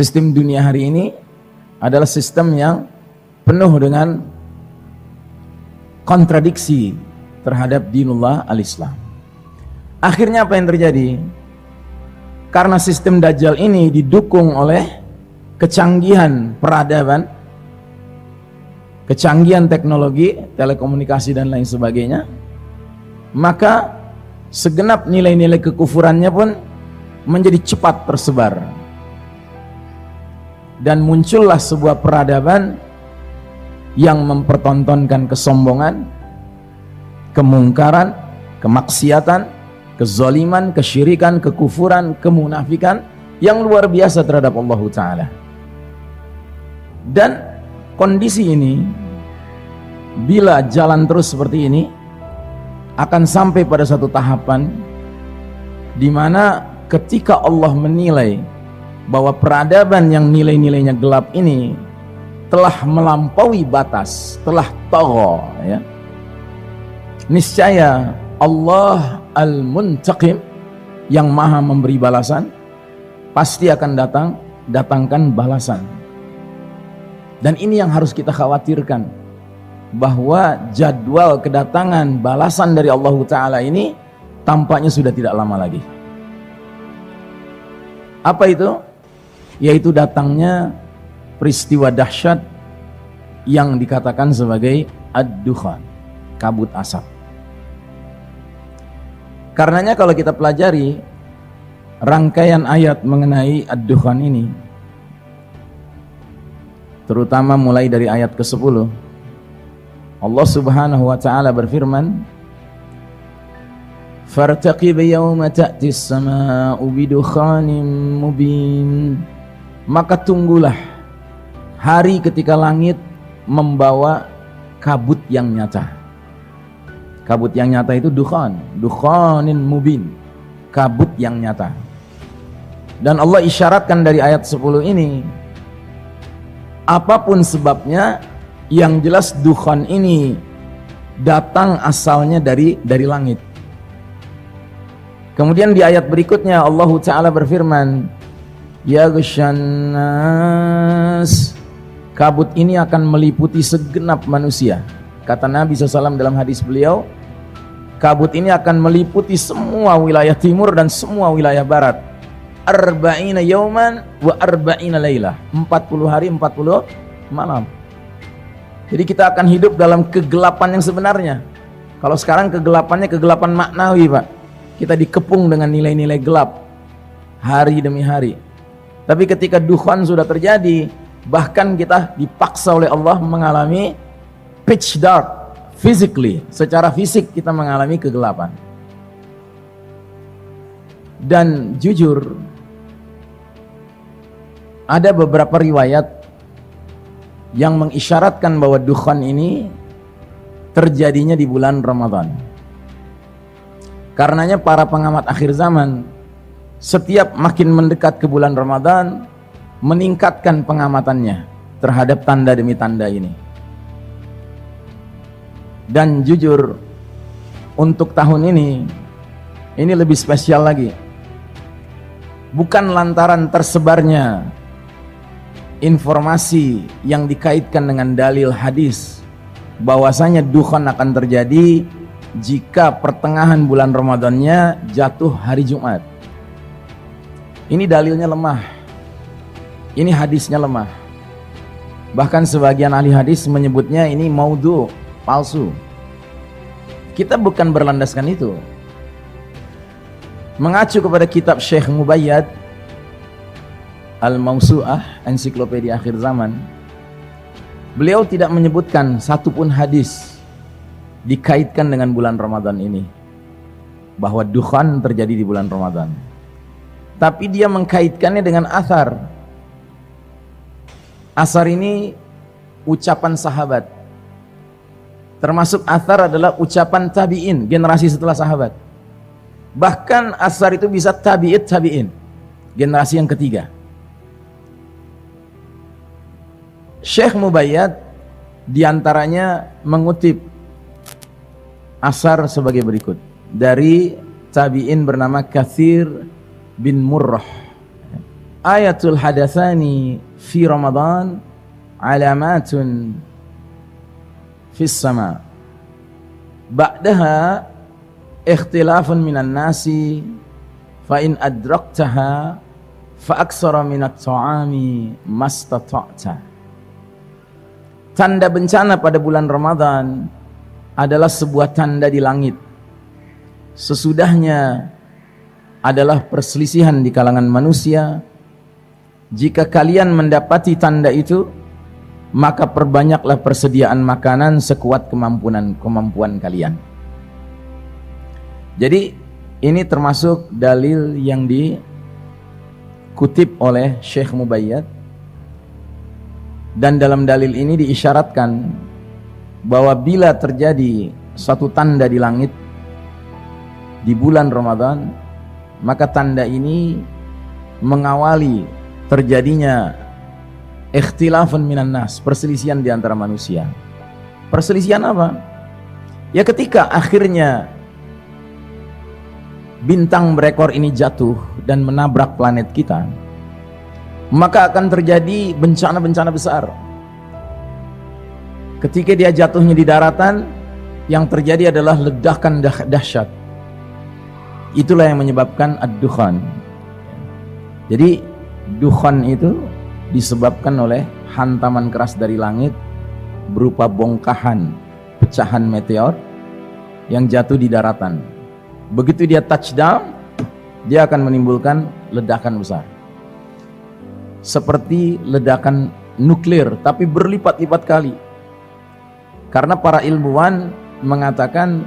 sistem dunia hari ini adalah sistem yang penuh dengan kontradiksi terhadap dinullah al-Islam. Akhirnya apa yang terjadi? Karena sistem Dajjal ini didukung oleh kecanggihan peradaban, kecanggihan teknologi, telekomunikasi dan lain sebagainya, maka segenap nilai-nilai kekufurannya pun menjadi cepat tersebar. Dan muncullah sebuah peradaban yang mempertontonkan kesombongan, kemungkaran, kemaksiatan, kezaliman, kesyirikan, kekufuran, kemunafikan yang luar biasa terhadap Allah Ta'ala. Dan kondisi ini, bila jalan terus seperti ini, akan sampai pada satu tahapan di mana ketika Allah menilai bahwa peradaban yang nilai-nilainya gelap ini telah melampaui batas, telah togo, ya. Niscaya Allah Al-Muntaqim yang maha memberi balasan pasti akan datang datangkan balasan. Dan ini yang harus kita khawatirkan bahwa jadwal kedatangan balasan dari Allah Ta'ala ini tampaknya sudah tidak lama lagi. Apa itu? Yaitu datangnya peristiwa dahsyat yang dikatakan sebagai ad-dukhan, kabut asap. Karenanya kalau kita pelajari rangkaian ayat mengenai ad-dukhan ini terutama mulai dari ayat ke-10 Allah Subhanahu wa taala berfirman Fartaqib yawma ta'ti as-samaa'u bidukhanin mubin Maka tunggulah hari ketika langit membawa kabut yang nyata. Kabut yang nyata itu dukhan dukhanin mubin kabut yang nyata. Dan Allah isyaratkan dari ayat 10 ini apa pun sebabnya yang jelas dukhan ini datang asalnya dari dari langit. Kemudian di ayat berikutnya Allah Ta'ala berfirman ya nas kabut ini akan meliputi segenap manusia. Kata Nabi SAW dalam hadis beliau kabut ini akan meliputi semua wilayah timur dan semua wilayah barat. Arba'ina yauman wa arba'ina laylah. 40 hari 40 malam. Jadi kita akan hidup dalam kegelapan yang sebenarnya. Kalau sekarang kegelapannya kegelapan maknawi Pak. Kita dikepung dengan nilai-nilai gelap. Hari demi hari tapi ketika dukhon sudah terjadi bahkan kita dipaksa oleh Allah mengalami pitch dark physically. Secara fisik kita mengalami kegelapan. Dan jujur ada beberapa riwayat yang mengisyaratkan bahwa dukhan ini terjadinya di bulan Ramadan. Karenanya para pengamat akhir zaman setiap makin mendekat ke bulan Ramadan meningkatkan pengamatannya terhadap tanda demi tanda ini. Dan jujur, untuk tahun ini, ini lebih spesial lagi. Bukan lantaran tersebarnya informasi yang dikaitkan dengan dalil hadis bahwasanya dukhon akan terjadi jika pertengahan bulan Ramadannya jatuh hari Jumat. Ini dalilnya lemah ini hadisnya lemah. Bahkan sebagian ahli hadis menyebutnya ini maudhu, palsu. Kita bukan berlandaskan itu. Mengacu kepada kitab Syekh Mubayyad Al-Mausu'ah, ensiklopedia akhir zaman. Beliau tidak menyebutkan satupun hadis dikaitkan dengan bulan Ramadan ini. Bahwa dukhan terjadi di bulan Ramadan. Tapi dia mengkaitkannya dengan athar Asar ini ucapan sahabat. Termasuk asar adalah ucapan tabi'in, generasi setelah sahabat. Bahkan asar itu bisa tabi'it tabi'in, generasi yang ketiga. Syekh Mubayyad di antaranya mengutip asar sebagai berikut. Dari tabi'in bernama Kathir bin Murrah. ayatul hadathani fi Ramadan alamatun fis sama. Ba'daha ikhtilafun minan nasi fa in adraktaha fa aksara minat ta'ami mastata'ta. Tanda bencana pada bulan Ramadan adalah sebuah tanda di langit. Sesudahnya adalah perselisihan di kalangan manusia jika kalian mendapati tanda itu maka perbanyaklah persediaan makanan sekuat kemampuan kemampuan kalian. Jadi ini termasuk dalil yang dikutip oleh Syekh Mubayyad dan dalam dalil ini diisyaratkan bahwa bila terjadi satu tanda di langit di bulan Ramadan maka tanda ini mengawali terjadinya ikhtilafun minan nas, perselisihan di antara manusia. Perselisihan apa? Ya ketika akhirnya bintang berekor ini jatuh dan menabrak planet kita, maka akan terjadi bencana-bencana besar. Ketika dia jatuhnya di daratan, yang terjadi adalah ledakan dah dahsyat. Itulah yang menyebabkan ad-dukhan. Jadi dukhan itu disebabkan oleh hantaman keras dari langit berupa bongkahan pecahan meteor yang jatuh di daratan. Begitu dia touchdown, dia akan menimbulkan ledakan besar. Seperti ledakan nuklir, tapi berlipat-lipat kali. Karena para ilmuwan mengatakan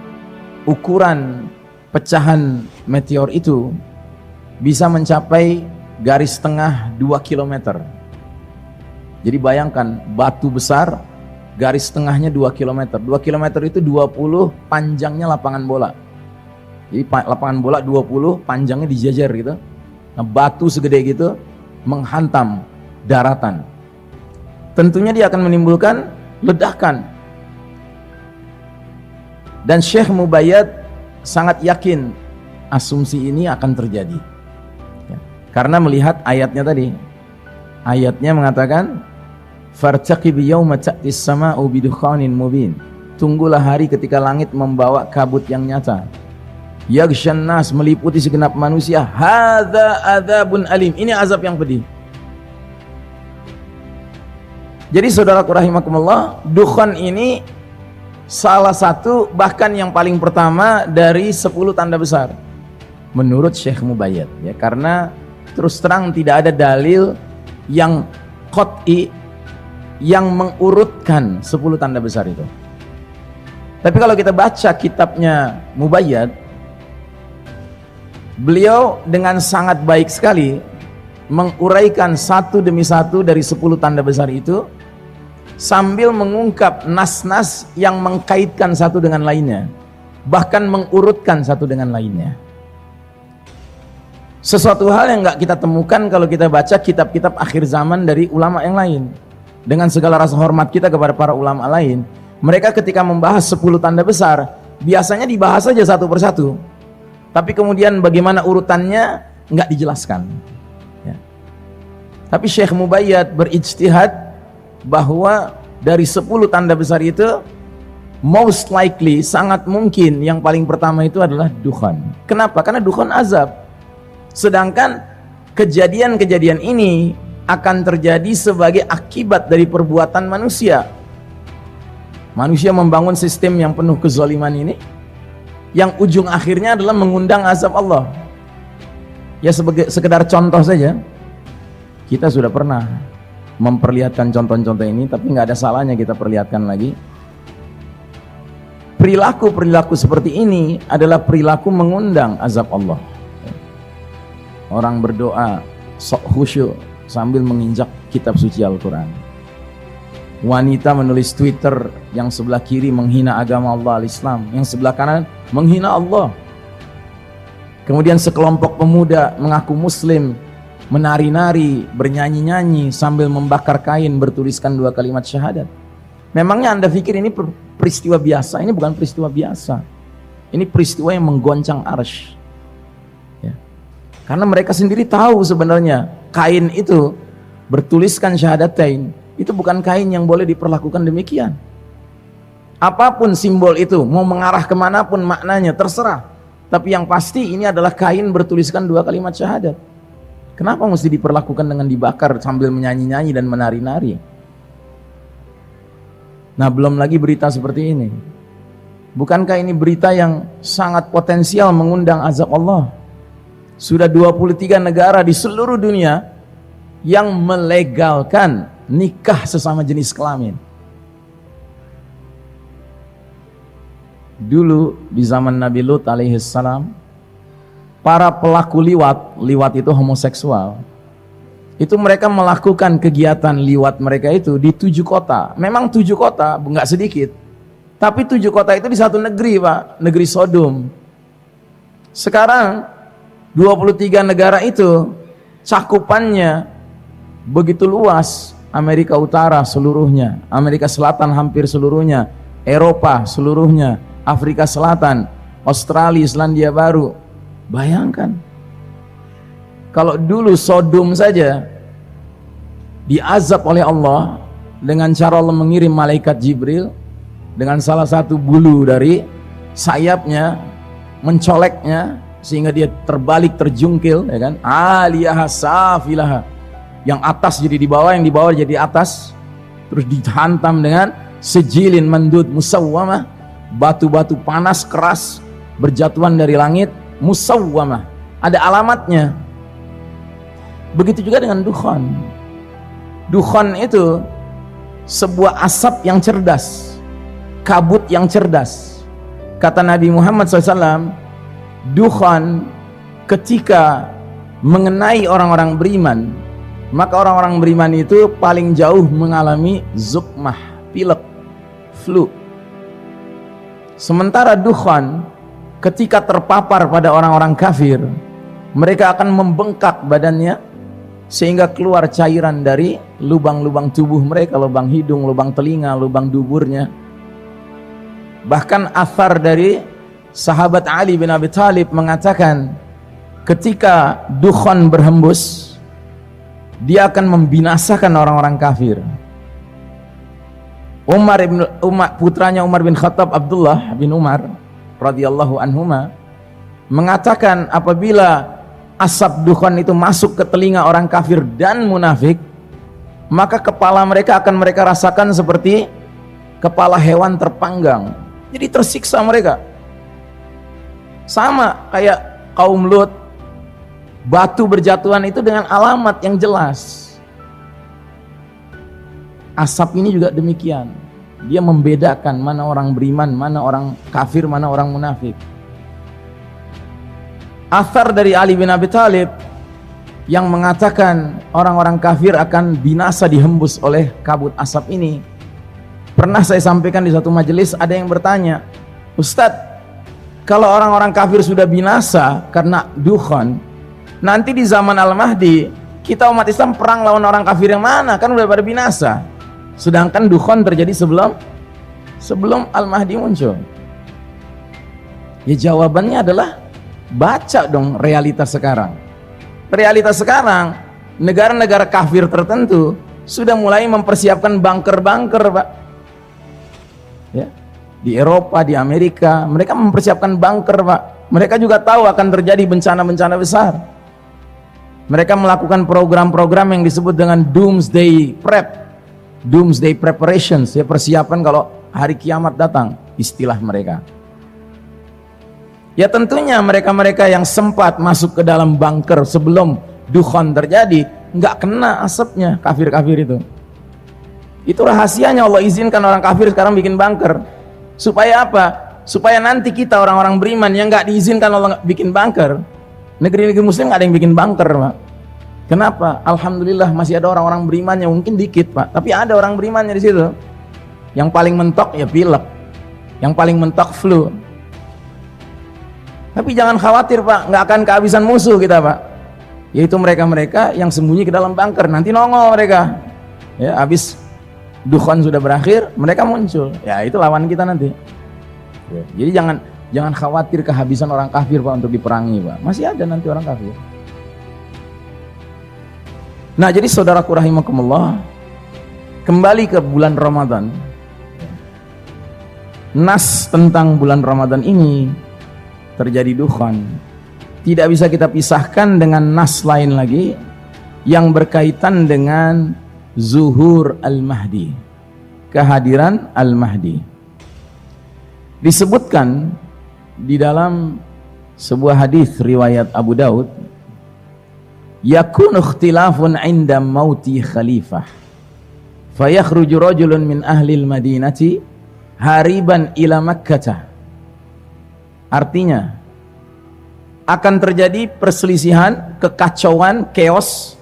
ukuran pecahan meteor itu bisa mencapai garis tengah 2 km jadi bayangkan batu besar garis tengahnya 2 km. 2 km itu 20 panjangnya lapangan bola. Jadi lapangan bola 20 panjangnya dijajar gitu. Nah, batu segede gitu menghantam daratan. Tentunya dia akan menimbulkan ledakan. Dan Syekh Mubayyad sangat yakin asumsi ini akan terjadi. Ya. Karena melihat ayatnya tadi. Ayatnya mengatakan Fartaqib mubin. Tunggulah hari ketika langit membawa kabut yang nyata. Yaghshan nas meliputi segenap manusia. Hadza adzabun alim. Ini azab yang pedih. Jadi saudaraku rahimakumullah, dukhan ini salah satu bahkan yang paling pertama dari 10 tanda besar menurut Syekh Mubayyad ya karena terus terang tidak ada dalil yang qat'i yang mengurutkan 10 tanda besar itu. Tapi kalau kita baca kitabnya Mubayyad, beliau dengan sangat baik sekali menguraikan satu demi satu dari 10 tanda besar itu sambil mengungkap nas-nas yang mengkaitkan satu dengan lainnya bahkan mengurutkan satu dengan lainnya sesuatu hal yang nggak kita temukan kalau kita baca kitab-kitab akhir zaman dari ulama yang lain dengan segala rasa hormat kita kepada para ulama lain, mereka ketika membahas 10 tanda besar, biasanya dibahas saja satu persatu. Tapi kemudian bagaimana urutannya nggak dijelaskan. Ya. Tapi Syekh Mubayyad berijtihad bahwa dari 10 tanda besar itu most likely sangat mungkin yang paling pertama itu adalah dukhan. Kenapa? Karena dukhan azab. Sedangkan kejadian-kejadian ini akan terjadi sebagai akibat dari perbuatan manusia. Manusia membangun sistem yang penuh kezaliman ini yang ujung akhirnya adalah mengundang azab Allah. Ya sebagai sekedar contoh saja. Kita sudah pernah memperlihatkan contoh-contoh ini tapi nggak ada salahnya kita perlihatkan lagi. Perilaku-perilaku seperti ini adalah perilaku mengundang azab Allah. Orang berdoa sok khusyuk sambil menginjak kitab suci Al-Quran. Wanita menulis Twitter yang sebelah kiri menghina agama Allah al-Islam, yang sebelah kanan menghina Allah. Kemudian sekelompok pemuda mengaku muslim, menari-nari, bernyanyi-nyanyi sambil membakar kain bertuliskan dua kalimat syahadat. Memangnya Anda pikir ini peristiwa biasa? Ini bukan peristiwa biasa. Ini peristiwa yang menggoncang arsh. Ya. Karena mereka sendiri tahu sebenarnya kain itu bertuliskan syahadatain, itu bukan kain yang boleh diperlakukan demikian. Apa pun simbol itu, mau mengarah ke mana pun maknanya, terserah. Tapi yang pasti ini adalah kain bertuliskan dua kalimat syahadat. Kenapa mesti diperlakukan dengan dibakar sambil menyanyi-nyanyi dan menari-nari? Nah belum lagi berita seperti ini. Bukankah ini berita yang sangat potensial mengundang azab Allah? Sudah 23 negara di seluruh dunia yang melegalkan nikah sesama jenis kelamin. Dulu di zaman Nabi Lut alaihi salam, para pelaku liwat, liwat itu homoseksual, itu mereka melakukan kegiatan liwat mereka itu di tujuh kota. Memang tujuh kota, nggak sedikit. Tapi tujuh kota itu di satu negeri, Pak, negeri Sodom. Sekarang 23 negara itu cakupannya begitu luas. Amerika Utara seluruhnya, Amerika Selatan hampir seluruhnya, Eropa seluruhnya, Afrika Selatan, Australia, Selandia Baru. Bayangkan. Kalau dulu Sodom saja diazab oleh Allah dengan cara Allah mengirim malaikat Jibril dengan salah satu bulu dari sayapnya mencoleknya sehingga dia terbalik terjungkil ya kan? Aliyah safilah yang atas jadi di bawah yang di bawah jadi atas. Terus dihantam dengan sejilin mendut musawwamah. Batu-batu panas keras berjatuhan dari langit musawwamah ada alamatnya Begitu juga dengan dukhan. Dukhan itu sebuah asap yang cerdas, kabut yang cerdas. Kata Nabi Muhammad SAW, dukhan ketika mengenai orang-orang beriman, maka orang-orang beriman itu paling jauh mengalami zukmah, pilek, flu. Sementara dukhan ketika terpapar pada orang-orang kafir, mereka akan membengkak badannya, sehingga keluar cairan dari lubang-lubang tubuh mereka, lubang hidung, lubang telinga, lubang duburnya. Bahkan asar dari sahabat Ali bin Abi Thalib mengatakan ketika dukhan berhembus dia akan membinasakan orang-orang kafir. Umar bin Umar putranya Umar bin Khattab Abdullah bin Umar radhiyallahu anhuma mengatakan apabila asap dukhan itu masuk ke telinga orang kafir dan munafik maka kepala mereka akan mereka rasakan seperti kepala hewan terpanggang. Jadi tersiksa mereka. Sama kayak kaum Lut batu berjatuhan itu dengan alamat yang jelas. Asap ini juga demikian dia membedakan mana orang beriman mana orang kafir mana orang munafik Athar dari Ali bin Abi Thalib yang mengatakan orang-orang kafir akan binasa dihembus oleh kabut asap ini. Pernah saya sampaikan di satu majelis ada yang bertanya, Ustadz, kalau orang-orang kafir sudah binasa karena dukhon, nanti di zaman Al-Mahdi kita umat Islam perang lawan orang kafir yang mana? Kan udah pada binasa. Sedangkan dukhon terjadi sebelum sebelum Al-Mahdi muncul. Ya jawabannya adalah Baca dong realitas sekarang. Realitas sekarang, negara-negara kafir tertentu sudah mulai mempersiapkan bunker-bunker, Pak. Ya. Di Eropa, di Amerika, mereka mempersiapkan bunker, Pak. Mereka juga tahu akan terjadi bencana-bencana besar. Mereka melakukan program-program yang disebut dengan doomsday prep. Doomsday preparations, ya persiapan kalau hari kiamat datang, istilah mereka. Ya tentunya mereka-mereka yang sempat masuk ke dalam bunker sebelum dukhon terjadi, nggak kena asapnya kafir-kafir itu. Itu rahasianya Allah izinkan orang kafir sekarang bikin bunker. Supaya apa? Supaya nanti kita orang-orang beriman yang nggak diizinkan Allah bikin bunker, negeri-negeri muslim nggak ada yang bikin bunker, Pak. Kenapa? Alhamdulillah masih ada orang-orang beriman yang mungkin dikit, Pak. Tapi ada orang berimannya di situ. Yang paling mentok ya pilek. Yang paling mentok flu. Tapi jangan khawatir Pak, nggak akan kehabisan musuh kita Pak. Yaitu mereka-mereka yang sembunyi ke dalam bunker, nanti nongol mereka. Ya, habis dukhon sudah berakhir, mereka muncul. Ya, itu lawan kita nanti. Ya, jadi jangan jangan khawatir kehabisan orang kafir Pak untuk diperangi Pak. Masih ada nanti orang kafir. Nah, jadi saudaraku rahimakumullah, kembali ke bulan Ramadan. Nas tentang bulan Ramadan ini terjadi dukhan. Tidak bisa kita pisahkan dengan nas lain lagi yang berkaitan dengan zuhur al-mahdi. Kehadiran al-mahdi. Disebutkan di dalam sebuah hadis riwayat Abu Daud yakunu ikhtilafun inda mauti khalifah. Fayakhruju rajulun min ahli al-madinati hariban ila makkah. Artinya akan terjadi perselisihan kekacauan chaos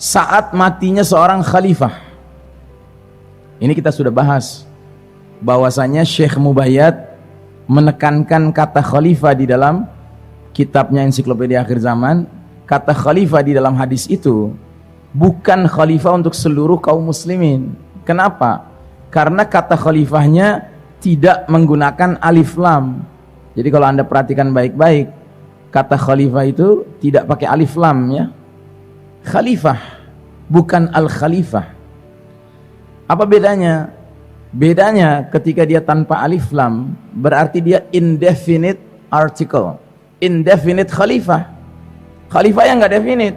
saat matinya seorang khalifah. Ini kita sudah bahas bahwasanya Syekh Mubayyad menekankan kata khalifah di dalam kitabnya ensiklopedia akhir zaman kata khalifah di dalam hadis itu bukan khalifah untuk seluruh kaum muslimin. Kenapa? Karena kata khalifahnya tidak menggunakan alif lam. Jadi kalau Anda perhatikan baik-baik, kata khalifah itu tidak pakai alif lam ya. Khalifah bukan al-khalifah. Apa bedanya? Bedanya ketika dia tanpa alif lam berarti dia indefinite article. Indefinite khalifah Khalifah yang nggak definit.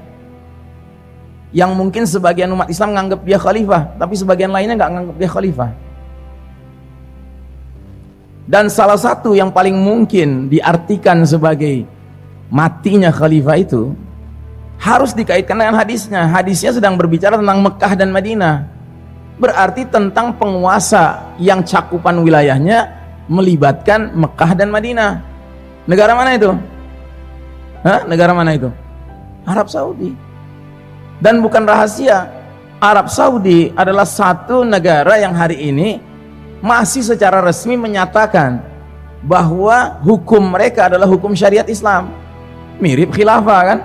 Yang mungkin sebagian umat Islam menganggap dia khalifah, tapi sebagian lainnya nggak menganggap dia khalifah. Dan salah satu yang paling mungkin diartikan sebagai matinya khalifah itu harus dikaitkan dengan hadisnya. Hadisnya sedang berbicara tentang Mekah dan Madinah. Berarti tentang penguasa yang cakupan wilayahnya melibatkan Mekah dan Madinah. Negara mana itu? Hah? Negara mana itu? Arab Saudi. Dan bukan rahasia, Arab Saudi adalah satu negara yang hari ini masih secara resmi menyatakan bahwa hukum mereka adalah hukum syariat Islam. Mirip khilafah kan?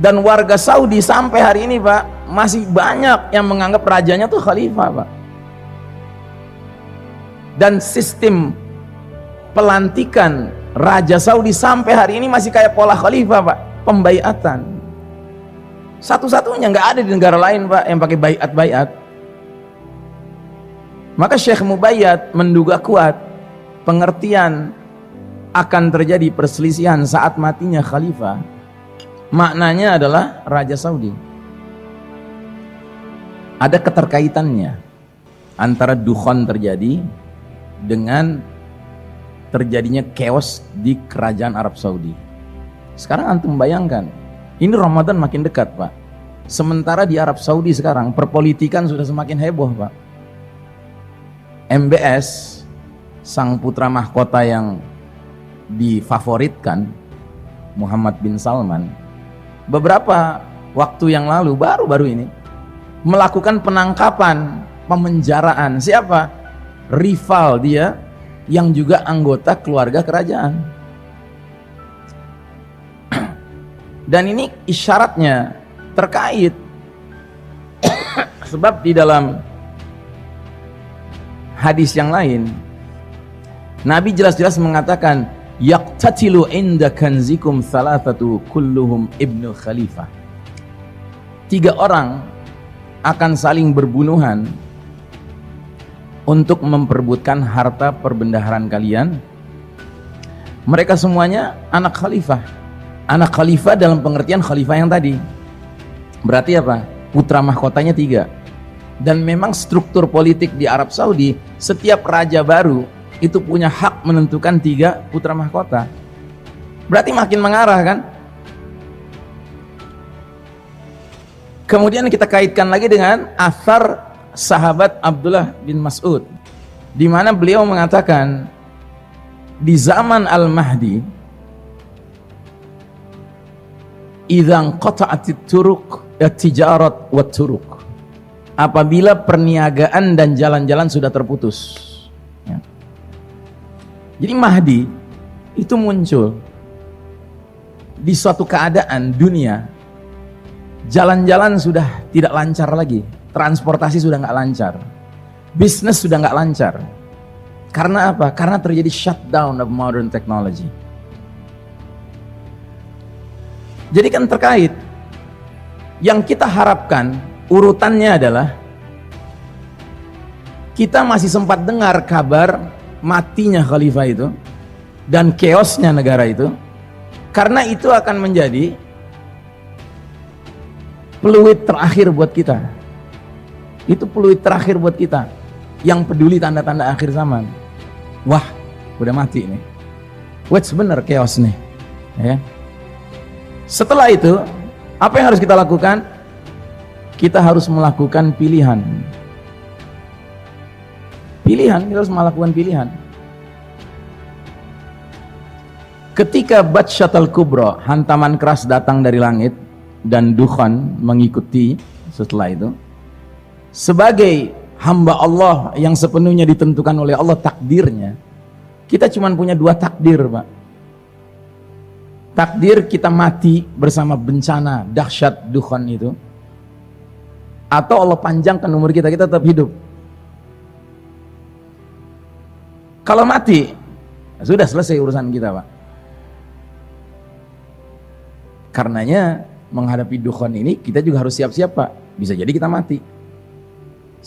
Dan warga Saudi sampai hari ini Pak, masih banyak yang menganggap rajanya tuh khalifah Pak. Dan sistem pelantikan Raja Saudi sampai hari ini masih kayak pola khalifah pak. Pembaiatan satu-satunya nggak ada di negara lain pak yang pakai bayat-bayat. Maka Syekh Mubayyad menduga kuat pengertian akan terjadi perselisihan saat matinya khalifah. Maknanya adalah Raja Saudi. Ada keterkaitannya antara dukhon terjadi dengan terjadinya chaos di kerajaan Arab Saudi. Sekarang antum bayangkan, ini Ramadan makin dekat, Pak. Sementara di Arab Saudi sekarang perpolitikan sudah semakin heboh, Pak. MBS, sang putra mahkota yang difavoritkan, Muhammad bin Salman, beberapa waktu yang lalu, baru-baru ini, melakukan penangkapan, pemenjaraan. Siapa? Rival dia yang juga anggota keluarga kerajaan. Dan ini isyaratnya terkait sebab di dalam hadis yang lain Nabi jelas-jelas mengatakan yaqtatilu inda kanzikum thalathatu kulluhum ibnu khalifah. Tiga orang akan saling berbunuhan untuk memperbutkan harta perbendaharaan kalian. Mereka semuanya anak khalifah. Anak khalifah dalam pengertian khalifah yang tadi. Berarti apa? putra mahkotanya tiga. Dan memang struktur politik di Arab Saudi setiap raja baru itu punya hak menentukan tiga putra mahkota. Berarti makin mengarah kan? Kemudian kita kaitkan lagi dengan asar sahabat Abdullah bin Mas'ud di mana beliau mengatakan di zaman Al-Mahdi idzan qata'atit turuq tijarat wa turuq apabila perniagaan dan jalan-jalan sudah terputus. Ya. jadi Mahdi itu muncul di suatu keadaan dunia. Jalan-jalan sudah tidak lancar lagi transportasi sudah nggak lancar, bisnis sudah nggak lancar. Karena apa? Karena terjadi shutdown of modern technology. Jadi kan terkait yang kita harapkan urutannya adalah kita masih sempat dengar kabar matinya khalifah itu dan keosnya negara itu karena itu akan menjadi peluit terakhir buat kita itu peluit terakhir buat kita. Yang peduli tanda-tanda akhir zaman. Wah udah mati nih. What's bener chaos nih ya setelah itu apa yang harus kita lakukan? Kita harus melakukan pilihan. Pilihan kita harus melakukan pilihan. Ketika Batshatal Kubro hantaman keras datang dari langit dan Dukhan mengikuti setelah itu sebagai hamba Allah yang sepenuhnya ditentukan oleh Allah takdirnya kita cuma punya dua takdir Pak. Takdir kita mati bersama bencana dahsyat Dukhan itu. Atau Allah panjangkan umur kita kita tetap hidup. Kalau mati sudah selesai urusan kita Pak. Karenanya menghadapi Dukhan ini kita juga harus siap-siap Pak. Bisa jadi kita mati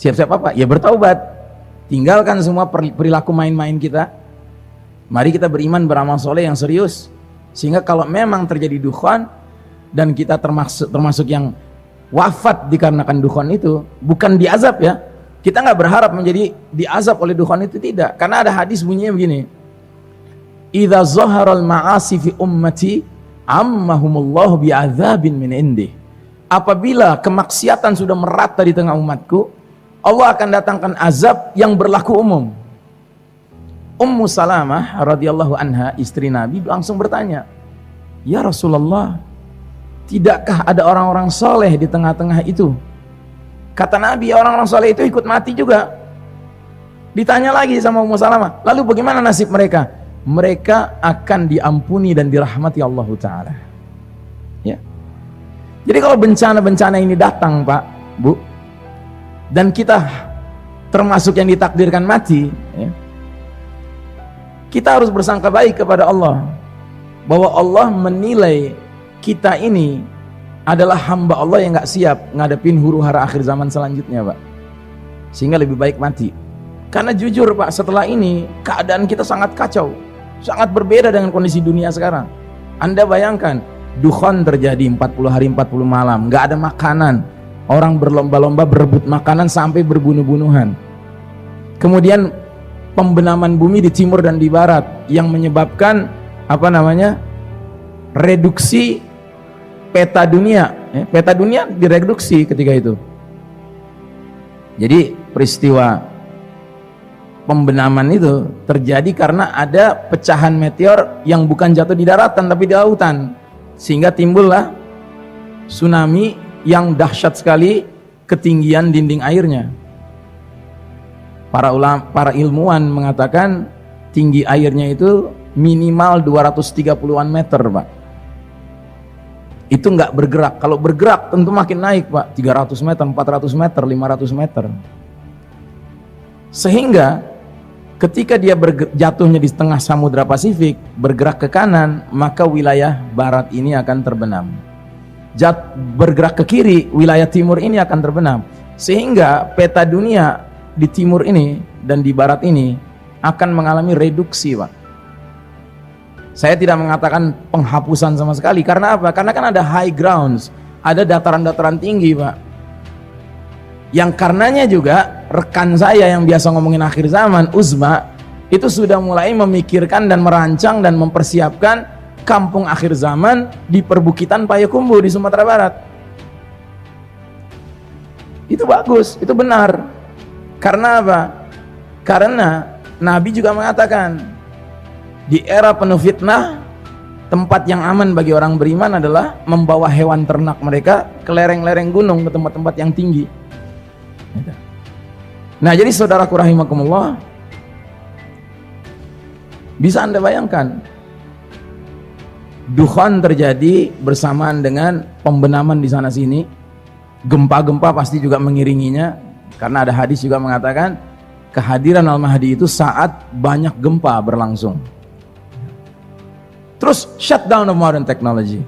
Siap-siap apa? Ya bertaubat. Tinggalkan semua perilaku main-main kita. Mari kita beriman beramal soleh yang serius. Sehingga kalau memang terjadi dukhan dan kita termasuk termasuk yang wafat dikarenakan dukhan itu, bukan diazab ya. Kita nggak berharap menjadi diazab oleh dukhan itu tidak. Karena ada hadis bunyinya begini. Idza zaharal ma'asi fi ummati ammahumullahu bi'adzabin min indih. Apabila kemaksiatan sudah merata di tengah umatku, Allah akan datangkan azab yang berlaku umum. Ummu Salamah radhiyallahu anha istri Nabi langsung bertanya, "Ya Rasulullah, tidakkah ada orang-orang soleh di tengah-tengah itu?" Kata Nabi, orang-orang soleh itu ikut mati juga. Ditanya lagi sama Ummu Salamah, lalu bagaimana nasib mereka? Mereka akan diampuni dan dirahmati Allah Ta'ala. Ya. Jadi kalau bencana-bencana ini datang Pak, Bu, dan kita termasuk yang ditakdirkan mati ya, kita harus bersangka baik kepada Allah bahwa Allah menilai kita ini adalah hamba Allah yang gak siap ngadepin huru hara akhir zaman selanjutnya Pak. Sehingga lebih baik mati. Karena jujur Pak setelah ini keadaan kita sangat kacau sangat berbeda dengan kondisi dunia sekarang. Anda bayangkan dukhon terjadi 40 hari 40 malam gak ada makanan Orang berlomba-lomba berebut makanan sampai berbunuh-bunuhan. Kemudian pembenaman bumi di timur dan di barat yang menyebabkan apa namanya? reduksi peta dunia. Ya, peta dunia direduksi ketika itu. Jadi peristiwa pembenaman itu terjadi karena ada pecahan meteor yang bukan jatuh di daratan tapi di lautan sehingga timbullah tsunami yang dahsyat sekali ketinggian dinding airnya. Para ulama, para ilmuwan mengatakan tinggi airnya itu minimal 230-an meter, Pak. Itu nggak bergerak. Kalau bergerak tentu makin naik, Pak. 300 meter, 400 meter, 500 meter. Sehingga ketika dia jatuhnya di tengah samudra Pasifik, bergerak ke kanan, maka wilayah barat ini akan terbenam jat bergerak ke kiri, wilayah timur ini akan terbenam. Sehingga peta dunia di timur ini dan di barat ini akan mengalami reduksi, Pak. Saya tidak mengatakan penghapusan sama sekali. Karena apa? Karena kan ada high grounds, ada dataran-dataran tinggi, Pak. Yang karenanya juga rekan saya yang biasa ngomongin akhir zaman, Uzma, itu sudah mulai memikirkan dan merancang dan mempersiapkan kampung akhir zaman di perbukitan Payakumbu di Sumatera Barat. Itu bagus, itu benar. Karena apa? Karena Nabi juga mengatakan di era penuh fitnah tempat yang aman bagi orang beriman adalah membawa hewan ternak mereka ke lereng-lereng gunung ke tempat-tempat yang tinggi. Nah, jadi saudaraku rahimakumullah bisa Anda bayangkan Dukhan terjadi bersamaan dengan pembenaman di sana sini. Gempa-gempa pasti juga mengiringinya karena ada hadis juga mengatakan kehadiran Al-Mahdi itu saat banyak gempa berlangsung. Terus shutdown of modern technology.